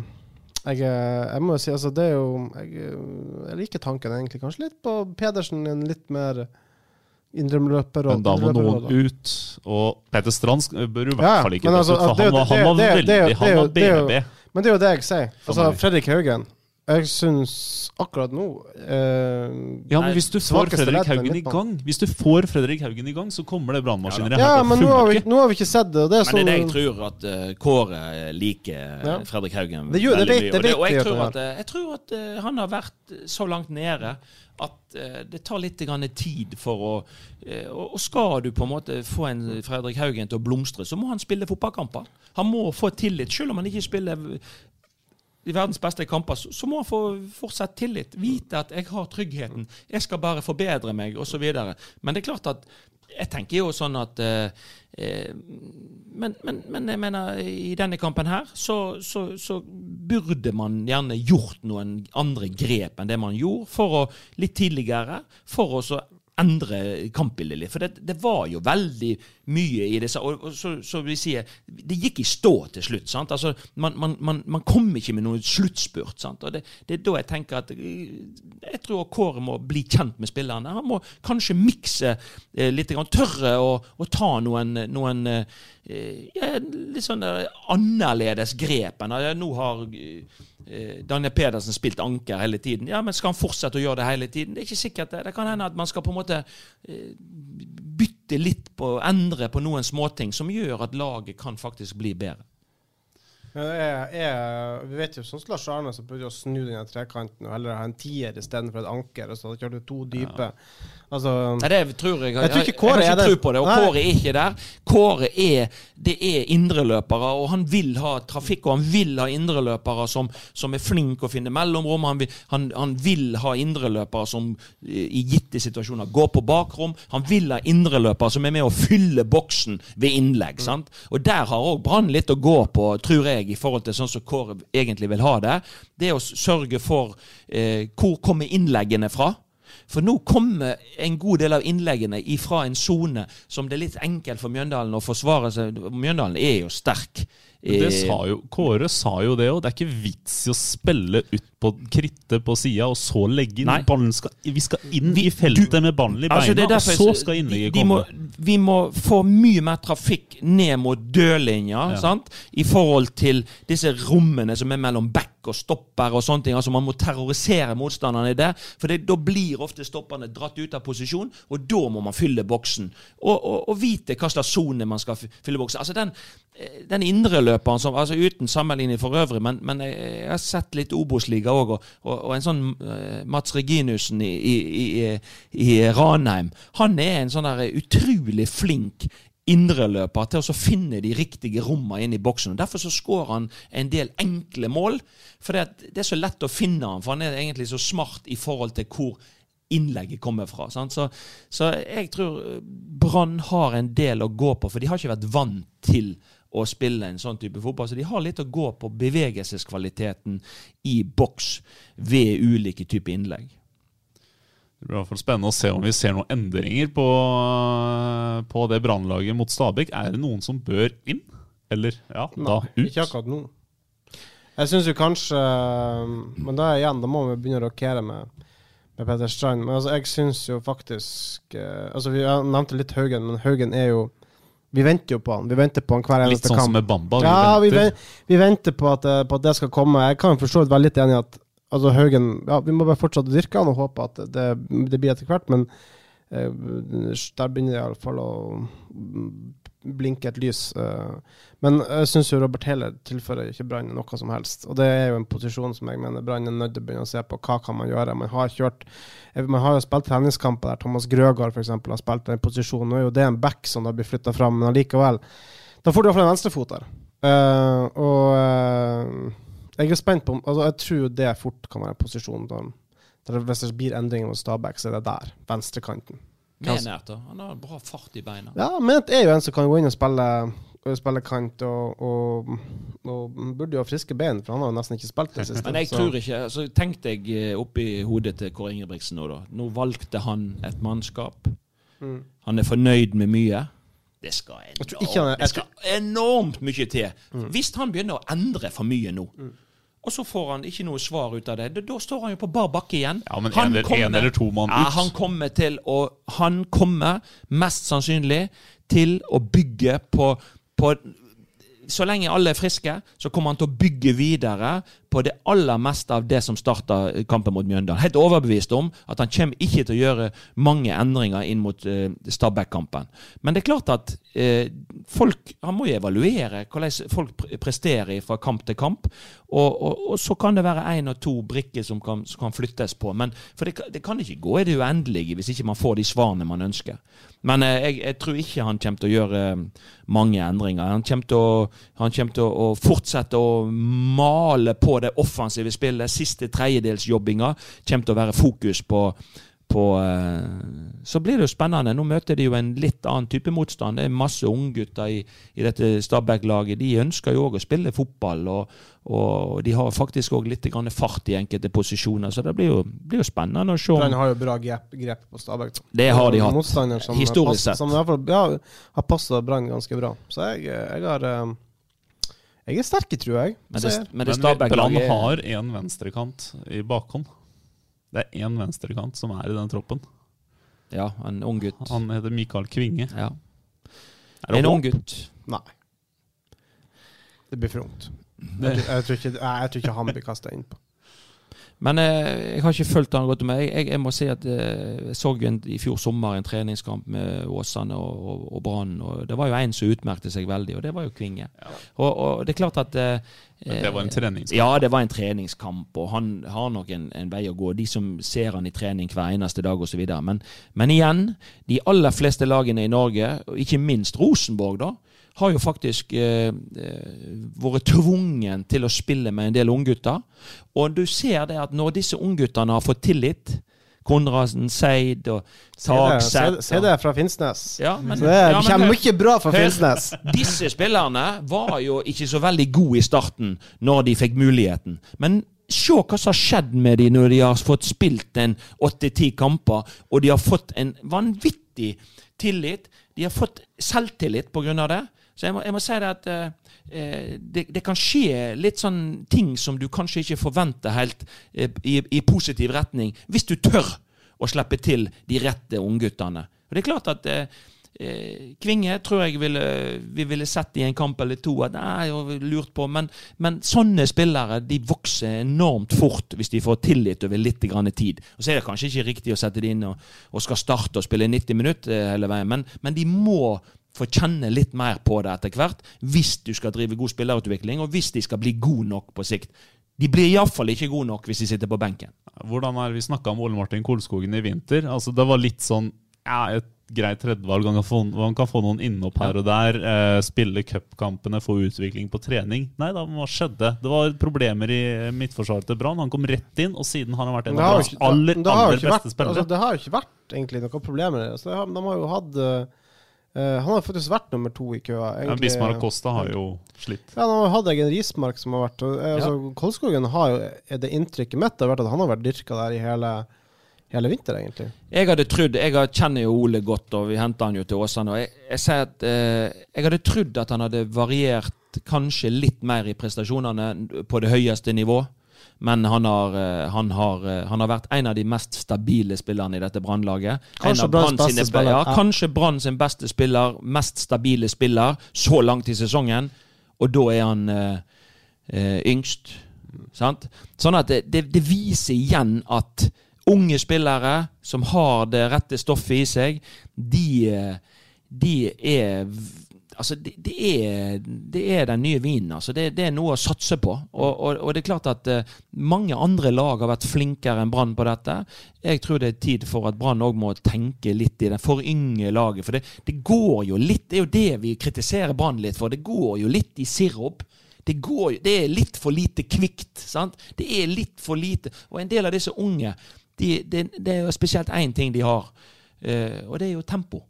jeg, eh, jeg må jo si altså det er jo jeg, eh, jeg liker tanken egentlig kanskje litt på Pedersen en litt mer indreløperrolle. Men da må noen ut. Og Peter Strand bør i hvert fall ikke altså, ut, for han var, veldig Han var BB. Men det er jo det jeg sier. Altså. Fredrik Haugen Jeg syns akkurat nå eh, Ja, men hvis du får Fredrik Haugen i gang Hvis du får Fredrik Haugen i gang, så kommer det brannmaskineriet Ja, her men nå har, vi, nå har vi ikke sett det. Og det er Men det er det jeg tror at uh, Kåre liker Ja. Fredrik Haugen Det gjør- det veldig mye. det Og, det, vet og vi jeg, tror at, eh, jeg tror at uh, han har vært så langt nede at uh, det tar litt grann tid for å eh, og skal du på en måte få en Fredrik Haugen til å blomstre, så må han spille fotballkamper. Han må få tillit, selv om han ikke spiller i verdens beste kamper, så, må han få fortsatt tillit. Vite at jeg har tryggheten. Jeg skal bare forbedre meg, osv. Men det er klart at jeg tenker jo sånn at eh, eh, men, men, men jeg mener, i denne kampen her så, så, så burde man gjerne gjort noen andre grep enn det man gjorde, for å litt tidligere, for å så endre kampbildet litt. For det, det var jo veldig mye i disse Og, og så, så vi sier, det gikk i stå til slutt. sant? Altså, Man, man, man, man kom ikke med noen sluttspurt. sant? Og det, det er da jeg tenker at eh, Jeg tror Kåre må bli kjent med spillerne. Han må kanskje mikse eh, litt, grann, tørre å, å ta noen, noen eh, litt sånn annerledes grep enn Nå har eh, Daniel Pedersen spilt anker hele tiden. Ja, men Skal han fortsette å gjøre det hele tiden? Det er ikke sikkert. Det Det kan hende at man skal på en måte eh, bytte litt på, endre på noen småting som gjør at laget kan faktisk bli bedre. Men jeg, er, Vi vet jo sånn som Lars Arne som prøvde å snu den trekanten og heller ha en tier istedenfor et anker. og så hadde du to dype. Altså, Nei, det tror jeg. Jeg tror ikke Kåre jeg er det. på det, og Nei. Kåre er ikke der. Kåre er det er indreløpere, og han vil ha trafikk, og han vil ha indreløpere som, som er flinke å finne mellomrom. Han vil, han, han vil ha indreløpere som eh, i gitte situasjoner går på bakrom. Han vil ha indreløpere som er med å fylle boksen ved innlegg. Mm. sant? Og der har òg Brann litt å gå på, tror jeg, i forhold til sånn som Kåre egentlig vil ha det. Det er å sørge for eh, hvor kommer innleggene fra. For nå kommer en god del av innleggene ifra en sone som det er litt enkelt for Mjøndalen å forsvare seg Mjøndalen er jo sterk Det Eh, sa jo, Kåre sa jo det òg. Det er ikke vits i å spille ut på krittet på sida og så legge inn. Ballen skal, vi skal inn i feltet med ballen i beina, Altså, og så skal innlegget de må, komme. Vi må få mye mer trafikk ned mot dørlinja, Ja. sant? i forhold til disse rommene som er mellom back og stopper og sånne ting. Altså Man må terrorisere motstanderne i det, for det, da blir ofte stopperne dratt ut av posisjon, og da må man fylle boksen. Og, og, og vite hva slags sone man skal fylle boksen. Altså Den, indre den indreløperen som altså Uten sammenligning for øvrig, men, men jeg, har sett litt Obos-liga òg, og, og, og en sånn uh, Mats Reginussen i, i, i, i Ranheim, han er en sånn der utrolig flink indreløper til å finne de riktige rommene inn i boksen. og Derfor så skårer han en del enkle mål. For det, er så lett å finne han, for han er egentlig så smart i forhold til hvor innlegget kommer fra. Så, så jeg tror Brann har en del å gå på, for de har ikke vært vant til å spille en sånn type fotball. Så de har litt å gå på bevegelseskvaliteten i boks ved ulike typer innlegg. Det blir i hvert fall spennende å se om vi ser noen endringer på, på det brannlaget mot Stabæk. Er det noen som bør inn? Eller ja, da Nei, ut? ikke akkurat nå. Jeg syns jo kanskje Men da igjen, da må vi begynne å rokere med, med Petter Strand. Men altså, jeg syns jo faktisk eh, Altså, Vi nevnte litt Haugen, men Haugen er jo Vi venter jo på han. Vi venter på han hver Litt eneste sånn kamp. som med Bamba. Vi ja, vi, venter. ven, vi venter på at, eh, på at det skal komme. Jeg kan for så vidt være litt enig i at altså Haugen ja, Vi må bare fortsette å dyrke han og håpe at det, det blir etter hvert, men eh, der begynner det iallfall å blinke et lys. eh. men jeg syns Robert Heller tilfører ikke Brann noe som helst. Og det er jo en posisjon som jeg mener Brann er nødt til å begynne å se på. Hva kan man gjøre? Man har kjørt eh, Man har jo spilt treningskamper der Thomas Grøgaard f.eks. har spilt den posisjonen. Nå er jo det en back som da blir flytta fram, men allikevel. Da får du iallfall en venstrefot der. Eh, og jeg er spent på altså Jeg tror jo det fort kan være en posisjon der, der hvis det blir endringer hos Stabæk, så er det der. Venstrekanten. Menert, da. Han har bra fart i beina. Ja, Ment er jo en som kan gå inn og spille, og spille kant, og, og, og burde jo ha friske bein, for han har jo nesten ikke spilt det siste. Men jeg så- tror ikke altså, Tenk deg eh, oppi hodet til Kåre Ingebrigtsen nå, da. Nå valgte han et mannskap. Mm. Han er fornøyd med mye. Det skal enormt, det skal enormt mye til. Mm. Hvis han begynner å endre for mye nå, og så får han ikke noe svar ut av det, da, står han jo på bar bakke igjen. Ja, men Han en eller- kommer- en eller to mann ja. Han kommer til å Han kommer mest sannsynlig til å bygge på, på så lenge alle er friske, så kommer han til å bygge videre på det aller meste av det som starta kampen mot Mjøndalen. Helt overbevist om at han kommer ikke til å gjøre mange endringer inn mot uh, Stabæk-kampen. Men det er klart at uh, folk Han må jo evaluere hvordan folk presterer fra kamp til kamp. Og, og, og så kan det være én og to brikker som kan, som kan flyttes på. Men for det, det kan ikke gå i det uendelige hvis ikke man får de svarene man ønsker. Men uh, jeg, jeg tror ikke han kommer til å gjøre mange endringer. Han kommer til å, kommer til å, å fortsette å male på det offensive spillet. Siste tredjedelsjobbinga kommer til å være fokus på, på eh, Så blir det jo spennende. Nå møter de jo en litt annen type motstand. Det er masse unggutter i, i dette Stabæk-laget. De ønsker jo òg å spille fotball, og, og de har faktisk òg litt grann fart i enkelte posisjoner. Så det blir jo, blir jo spennende å se. Brann har jo bra grep, grep på Stabæk. Det har de hatt. Motstander som Historisk sett. Som i hvert fall ja, har passa Brann ganske bra. Så jeg, jeg har eh, Jeg er sterk i trua, jeg. Men det, men det Men Brann har én venstrekant i bakhånd. Det er én venstrekant som er i den troppen. Ja, en ung gutt. Han heter Mikael Kvinge. Ja. Er det En ung gutt. Nei. Det blir for ungt. Jeg, tror- ikke, jeg, jeg tror ikke han blir kasta innpå. Men eh, jeg har ikke fulgt han godt med. Jeg, jeg, må si at eh, jeg så en, i fjor sommer en treningskamp med Åsane og, og, og Brann. Det var jo en som utmerkte seg veldig, og det var jo Kvinge. Og, og det er klart at eh, Men det var en treningskamp. Ja, det var en treningskamp, og han har nok en, en vei å gå. De som ser han i trening hver eneste dag osv. Men, men igjen, de aller fleste lagene i Norge, og ikke minst Rosenborg, da, har jo faktisk eh, eh, vært tvungen til å spille med en del unggutter. Og du ser det at når disse ungguttene har fått tillit Konradsen, Seid og Tagseth se det fra Finnsnes. Ja, men- Så det ja, men kommer mye bra fra Finnsnes. Disse spillerne var jo ikke så veldig gode i starten når de fikk muligheten. Men se hva som har skjedd med dem når de har fått spilt en åtte-ti kamper, og de har fått en vanvittig tillit. De har fått selvtillit av det. Så jeg må, jeg må si det at eh, eh, det, det kan skje litt sånn ting som du kanskje ikke forventer helt eh, i, i positiv retning, hvis du tør å slippe til de rette ungguttene. Og det er klart at eh, eh, Kvinge tror jeg ville, vi ville sett i en kamp eller to at har lurt på, men, men sånne spillere de vokser enormt fort hvis de får tillit over litt tid. Og Så er det kanskje ikke riktig å sette de inn og, og skal starte og spille 90 minutter eh, hele veien, men, men de må få kjenne litt mer på det etter hvert, hvis du skal drive god spillerutvikling, og hvis de skal bli gode nok på sikt. De blir iallfall ikke gode nok hvis de sitter på benken. Hvordan er Vi snakka om Ole Martin Kolskogen i vinter. Altså Det var litt sånn ja, et greit tredjevalg. Han kan få, han kan få noen innhopp her og der. Eh, spille cupkampene, få utvikling på trening. Nei da, hva skjedde? Det var problemer i midtforsvaret til Brann. Han kom rett inn, og siden har han vært en av de Branns aller, det aller beste vært- spillere. Altså, det har jo ikke vært egentlig noen problemer. Altså, de, har, de har jo hatt eh, Han har faktisk vært nummer to i køa. ja, Bismarck Bismar Costa har jo slitt. Ja, Nå hadde jeg en Rismark som har vært altså, eh, altså, Kolskogen har jo er Det inntrykket mitt har vært at han har vært dyrka der i hele, hele vinter, egentlig. Jeg hadde trodd, jeg kjenner jo Ole godt, og vi henter han jo til Åsane. og Jeg, jeg sier at eh, jeg hadde trodd at han hadde variert kanskje litt mer i prestasjonene på det høyeste nivå. Men han har, eh, han, har, eh, han har vært en av de mest stabile spillerne i dette Brannlaget. Kanskje Brann sine- Ja, kanskje Brann sin beste spiller, mest stabile spiller, så langt i sesongen. Og da er han eh, eh, yngst. Sant? Sånn at det, det, det viser igjen at unge spillere som har det rette stoffet i seg, de, de er Altså, det, det, er, det er den nye vinen. Altså. Det, det er noe å satse på. Og, og, og det er klart at uh, mange andre lag har vært flinkere enn Brann på dette. Jeg tror det er tid for at Brann òg må tenke litt i det forynge laget. For det, går jo litt Det er jo det vi kritiserer Brann litt for. Det går jo litt i sirup. Det, går, det er litt for lite kvikt. sant? Det er litt for lite Og en del av disse unge, de, det, det er jo spesielt én ting de har, uh, og det er jo tempo.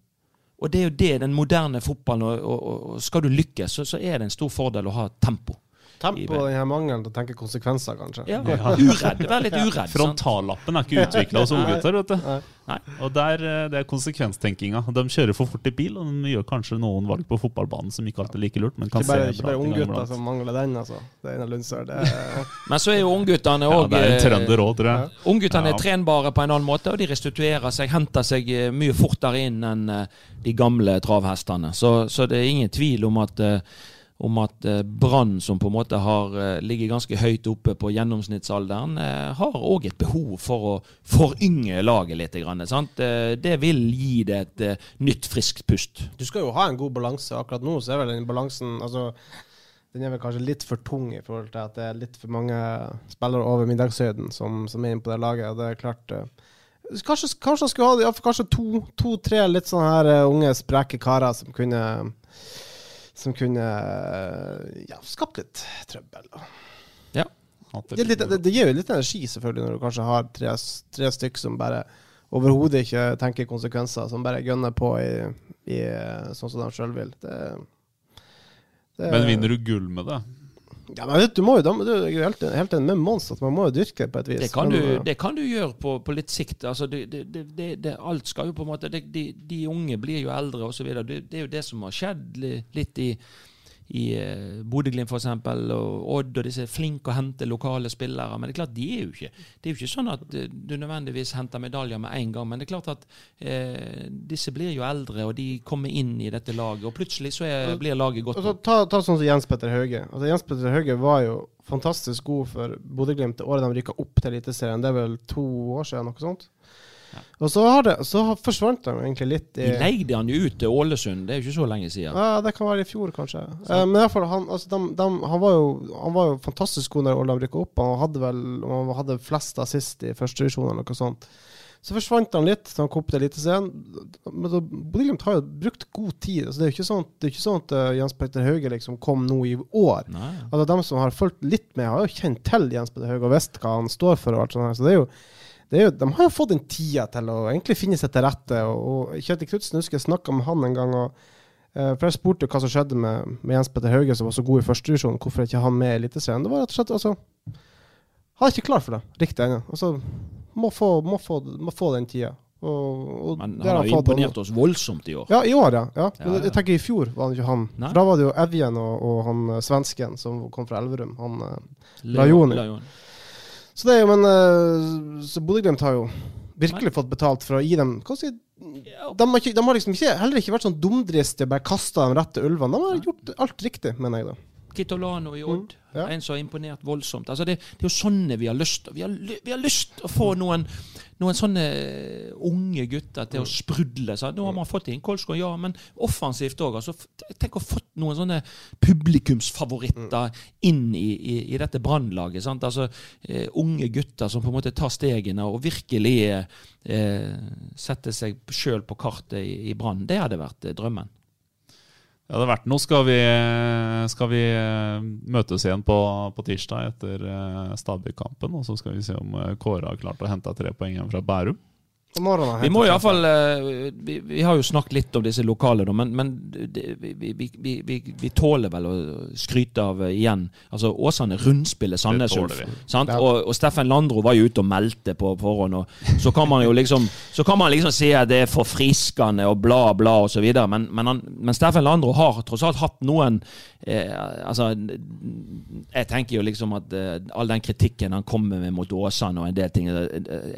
Og det er jo det den moderne fotballen og, og, og Skal du lykkes, så, så er det en stor fordel å ha tempo. Tempo og denne mangelen til å tenke konsekvenser, kanskje. Ja, Uredd. Vær litt uredd. Frontallappen er ikke utvikla hos unggutter. vet du. Nei. Og der, eh, Det er konsekvenstenkinga. De kjører for fort i bil, og de gjør kanskje noen valg på fotballbanen som ikke alltid er like lurt, men kan Ikke bare, se ikke bare unggutter som mangler den, altså. Det er en av Lundsør. Det er Men så er jo ungguttene Ja, òg det er en trønder òg, tror jeg. Ungguttene Ja. er trenbare på en annen måte, og de restituerer seg, henter seg eh, mye fortere inn enn eh, de gamle travhestene. Så, så det er ingen tvil om at, eh, om at eh, Brann, som på en måte har eh, ligger ganske høyt oppe på gjennomsnittsalderen, eh, har òg et behov for å forynge laget litt. Sant? Det vil gi det et nytt, friskt pust. Du skal jo ha en god balanse. Akkurat nå så er vel den balansen altså, Den er vel kanskje litt for tung i forhold til at det er litt for mange spillere over middagshøyden som, som er inne på det laget. Og det er klart Kanskje, kanskje skulle ha ja, kanskje to-tre litt sånne her unge, spreke karer som kunne Som kunne eh, ja, skapt litt trøbbel. da. At Det, litt, det, det gir jo litt energi, selvfølgelig, når du kanskje har tre, tre stykk som bare overhodet ikke tenker konsekvenser, som bare gønner på i, i sånn som de sjøl vil. Det, det, Men vinner du gull med det? Ja, men du, må jo, da- du er helt, helt enig med Mons at man må jo dyrke det på et vis. Det kan, du, eh, det kan du gjøre på, på litt sikt. Altså det, det, alt skal jo på en måte de, de unge blir jo eldre osv. Det, det er jo det som har skjedd litt i, i uh, Bodø-Glimt f.eks. og Odd. og disse er flinke å hente lokale spillere. Men det er klart, de er jo ikke Det er jo ikke sånn at eh, du nødvendigvis henter medaljer med en gang. Men det er klart at eh, disse blir jo eldre, og de kommer inn i dette laget. Og plutselig så er, blir laget godt. altså, ta, ta sånn som Jens Petter Hauge. Altså, Jens Petter Hauge var jo fantastisk god for Bodø-Glimt det året de rykka opp til Eliteserien. Det er vel to år siden, noe sånt. Og så, har det, så forsvant de egentlig litt i De leide han jo ut til Ålesund, det er jo ikke så lenge siden. Ja, det kan være i fjor, kanskje. Eh, men i hvert fall, han, altså, de, de, han, var jo, han var jo fantastisk god når Olav rykka opp. Han hadde vel han hadde flest assist i førstedivisjon eller noe sånt. Så forsvant han litt da han kom til Eliteserien. Men da- Bodø-Glimt har jo brukt god tid. Altså, det er jo ikke sånn, det ikke sånn at uh, Jens Petter Hauge liksom kom nå i år. Nei. Altså, de som har fulgt litt med, har jo kjent til Jens Petter Hauge og visst hva han står for. og alt sånt. Så det er jo jo, de har jo fått den tida til å egentlig finne seg til rette. Og, og Kjetil Knutsen husker jeg snakka med han en gang. og eh, for Jeg spurte hva som skjedde med, med Jens Petter Hauge, som var så god i førstedivisjon. Hvorfor er ikke han med i Eliteserien? Det var rett og slett altså, Han er ikke klar for det riktig ennå. Altså, må, få, må, få, må få den tida. Og, og Men han har jo imponert oss voldsomt i år. Ja, i år, ja. ja. Ja, ja. jeg tenker i fjor var det ikke han. Nei. For da var det jo Evjen og, og han eh, svensken som kom fra Elverum. Han eh, Lajoni. Så det er jo, men eh, Så Bodø-Glimt har jo virkelig fått betalt for å gi dem hva skal jeg, si, de, har ikke, de har liksom ikke, heller ikke vært sånn dumdristige og bare kasta dem rett til ulvene. De har gjort alt riktig, mener jeg da. Kitolano i Odd. Mm, ja. En som har imponert voldsomt. Altså det, det er jo sånne vi har lyst Vi har, vi har lyst å få noen, noen sånne unge gutter til å sprudle. Så nå har man fått inn Kolskog, ja, men offensivt òg. Altså, tenk å ha fått noen sånne publikumsfavoritter inn i, i, i dette brannlaget. Altså, uh, unge gutter som på en måte tar stegene og virkelig uh, setter seg sjøl på kartet i, i Brann. Det hadde vært eh, drømmen. Ja, det er verdt noe. Skal vi, skal vi eh, møtes igjen på, på tirsdag etter eh, Stabæk-kampen? Og så skal vi se om eh, Kåre har klart å hente tre poeng hjem fra Bærum. Har Vi må iallfall vi, vi har jo snakket litt om disse lokale, men, men vi, vi, vi, vi, vi tåler vel å skryte av eh, igjen Altså Åsane rundspiller Sandnes Ulf. sant? Og, og Steffen Landro var jo ute og meldte på forhånd. Og så kan man jo liksom Så kan man liksom si at det er forfriskende og bla, bla osv. men, men, han, men Steffen Landro har tross alt hatt noen eh, Altså Jeg tenker jo liksom at eh, all den kritikken han kommer med mot Åsane og en del ting eh,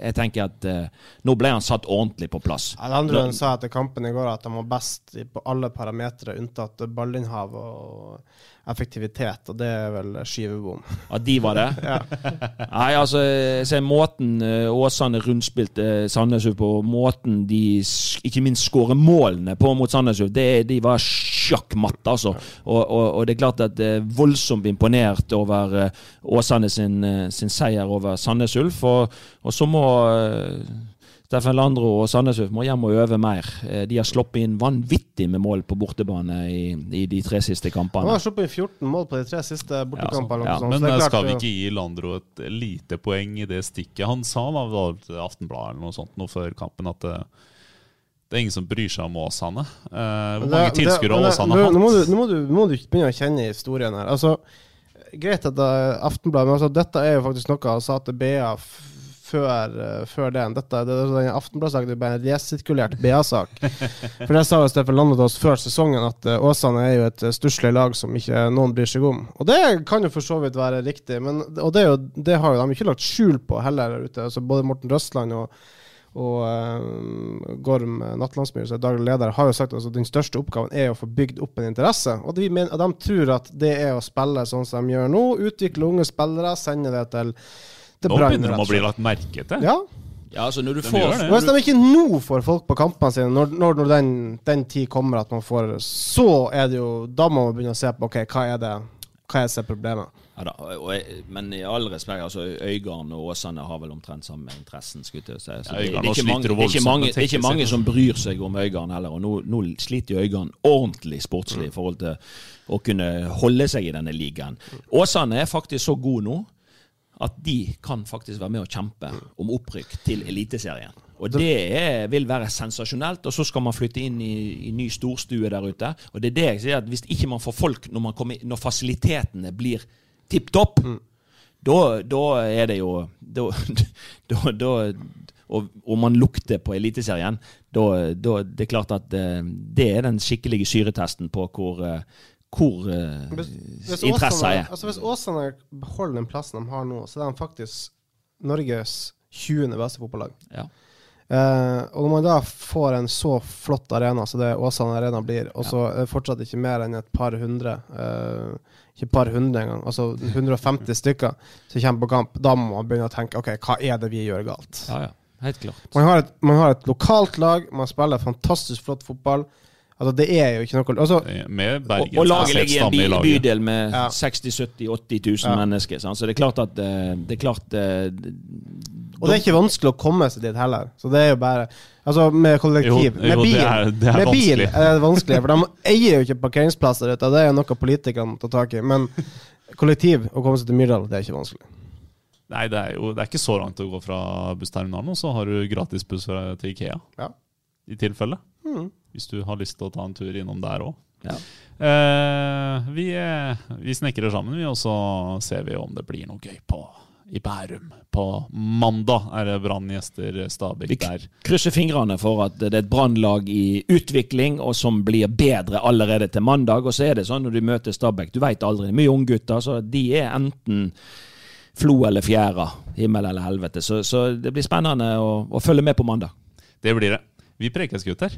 Jeg tenker at eh, nå ble han satt ordentlig på plass. Alejandro sa etter kampen i går at han var best på alle parametere unntatt ballinnhav og effektivitet, og det er vel skivebom. At de var det? ja. Nei, altså, se måten eh, Åsane rundspilte Sandnes Ulf på, måten de ikke minst skårer målene på mot Sandnes det, de var sjakkmatt, altså. Og, og, og det er klart at eh, voldsomt imponert over eh, Åsane sin, eh, sin seier over Sandnes Ulf. Og, og så må eh, Steffen Landro og Sandnes Ulf må hjem og øve mer. Eh, De har sluppet inn vanvittig med mål på bortebane i, i de tre siste kampene. De har sluppet inn 14 mål på de tre siste bortekampene. Ja, noe Men så det er eh, klart, skal vi eh, ikke gi Landro et lite poeng i det stikket? Han sa da til Aftenbladet eller noe sånt noe før kampen at det, det er ingen som bryr seg om Åsane. Eh, hvor mange tilskuere men har Åsane hatt? Nå må, du, nå, må du, nå må du begynne å kjenne historien her. Altså, greit at det er Aftenbladet, men altså, dette er jo faktisk noe han sa til BA før, eh, før den. Dette, det, det, den Aftenbladet-saken er bare en resirkulert BA-sak. For det sa jo Steffen Lande oss før sesongen, at eh, Åsane er jo et eh, stusslig lag som ikke noen bryr seg om. Og det kan jo for så vidt være riktig, men, og det, er jo, det har jo de ikke lagt skjul på heller der ute. Altså, både Morten Røstland og og uh, Gorm Nattlandsmyr, som er daglig leder, har jo sagt at altså, den største oppgaven er å få bygd opp en interesse. Og de, mener, de tror at det er å spille sånn som de gjør nå. Utvikle unge spillere, sende det til, Nå Brann, begynner de å bli lagt merke til. Ja. Ja, altså når du De får det. Hvis de ikke nå får folk på kampene sine, når, når, når den, den tid kommer at man får Så er det jo Da må man begynne å se på ok, hva er det Hva er det som er problemet. Ja da, og jeg, men i all respekt, altså Øygarden og Åsane har vel omtrent samme interessen. jeg. Ja, det, det, er ikke mange, det, er ikke mange, det er ikke mange som bryr seg om Øygarden heller. Og nå, nå sliter jo Øygarden ordentlig sportslig i forhold til å kunne holde seg i denne ligaen. Åsane er faktisk så god nå at de kan faktisk være med å kjempe om opprykk til Eliteserien. Og det er, vil være sensasjonelt. Og så skal man flytte inn i, i ny storstue der ute. Og det er det jeg sier, at hvis ikke man får folk når, man kommer, når fasilitetene blir tipp topp, da, da er det jo Da, da, da og, og man lukter på Eliteserien, da, da det er klart at eh, det er den skikkelige syretesten på hvor, eh, hvor eh, hvis interessa er. altså hvis Åsane beholder den plassen de har nå, så er de faktisk Norges 20. beste fotballag. Ja. Uh, og når man da får en så flott arena som det Åsane Arena blir, og så ja. fortsatt ikke mer enn et par hundre uh, Ikke par hundre engang, altså 150 stykker som kommer på kamp, da må man begynne å tenke OK, hva er det vi gjør galt? ja, ja. Helt klart. Man har, et, man har et lokalt lag, man spiller fantastisk flott fotball. Altså, det er jo ikke noe altså, Med Og, Bergens og laget ligger i en by, bydel med Ja. 60 70 80 000 Ja. mennesker. Sant? Så det er klart at eh, Det er klart eh, Og det er ikke vanskelig å komme seg dit heller. Så det er jo bare Altså, med kollektiv Jo, Med jo, bil, det er- det er med bil er det vanskelig, for de eier jo ikke parkeringsplasser. Det er noe politikerne må ta tak i. Men kollektiv, å komme seg til Myrdal, det er ikke vanskelig. Nei, det er jo det er ikke så langt å gå fra bussterminalen, og så har du gratisbuss til Ikea. Ja. I tilfelle. Mm. Hvis du har lyst til å ta en tur innom der òg. Ja. Eh, vi, eh, vi snekrer sammen, vi, og så ser vi om det blir noe gøy på i Bærum. På mandag er det Brann gjester Stabæk Vi krysser fingrene for at det er et brannlag i utvikling, og som blir bedre allerede til mandag. Og så er det sånn når du møter Stabæk, du veit aldri. Mye unggutter, så de er enten flo eller fjæra. Himmel eller helvete. Så, så det blir spennende å, å følge med på mandag. Det blir det. Vi prekes, gutter.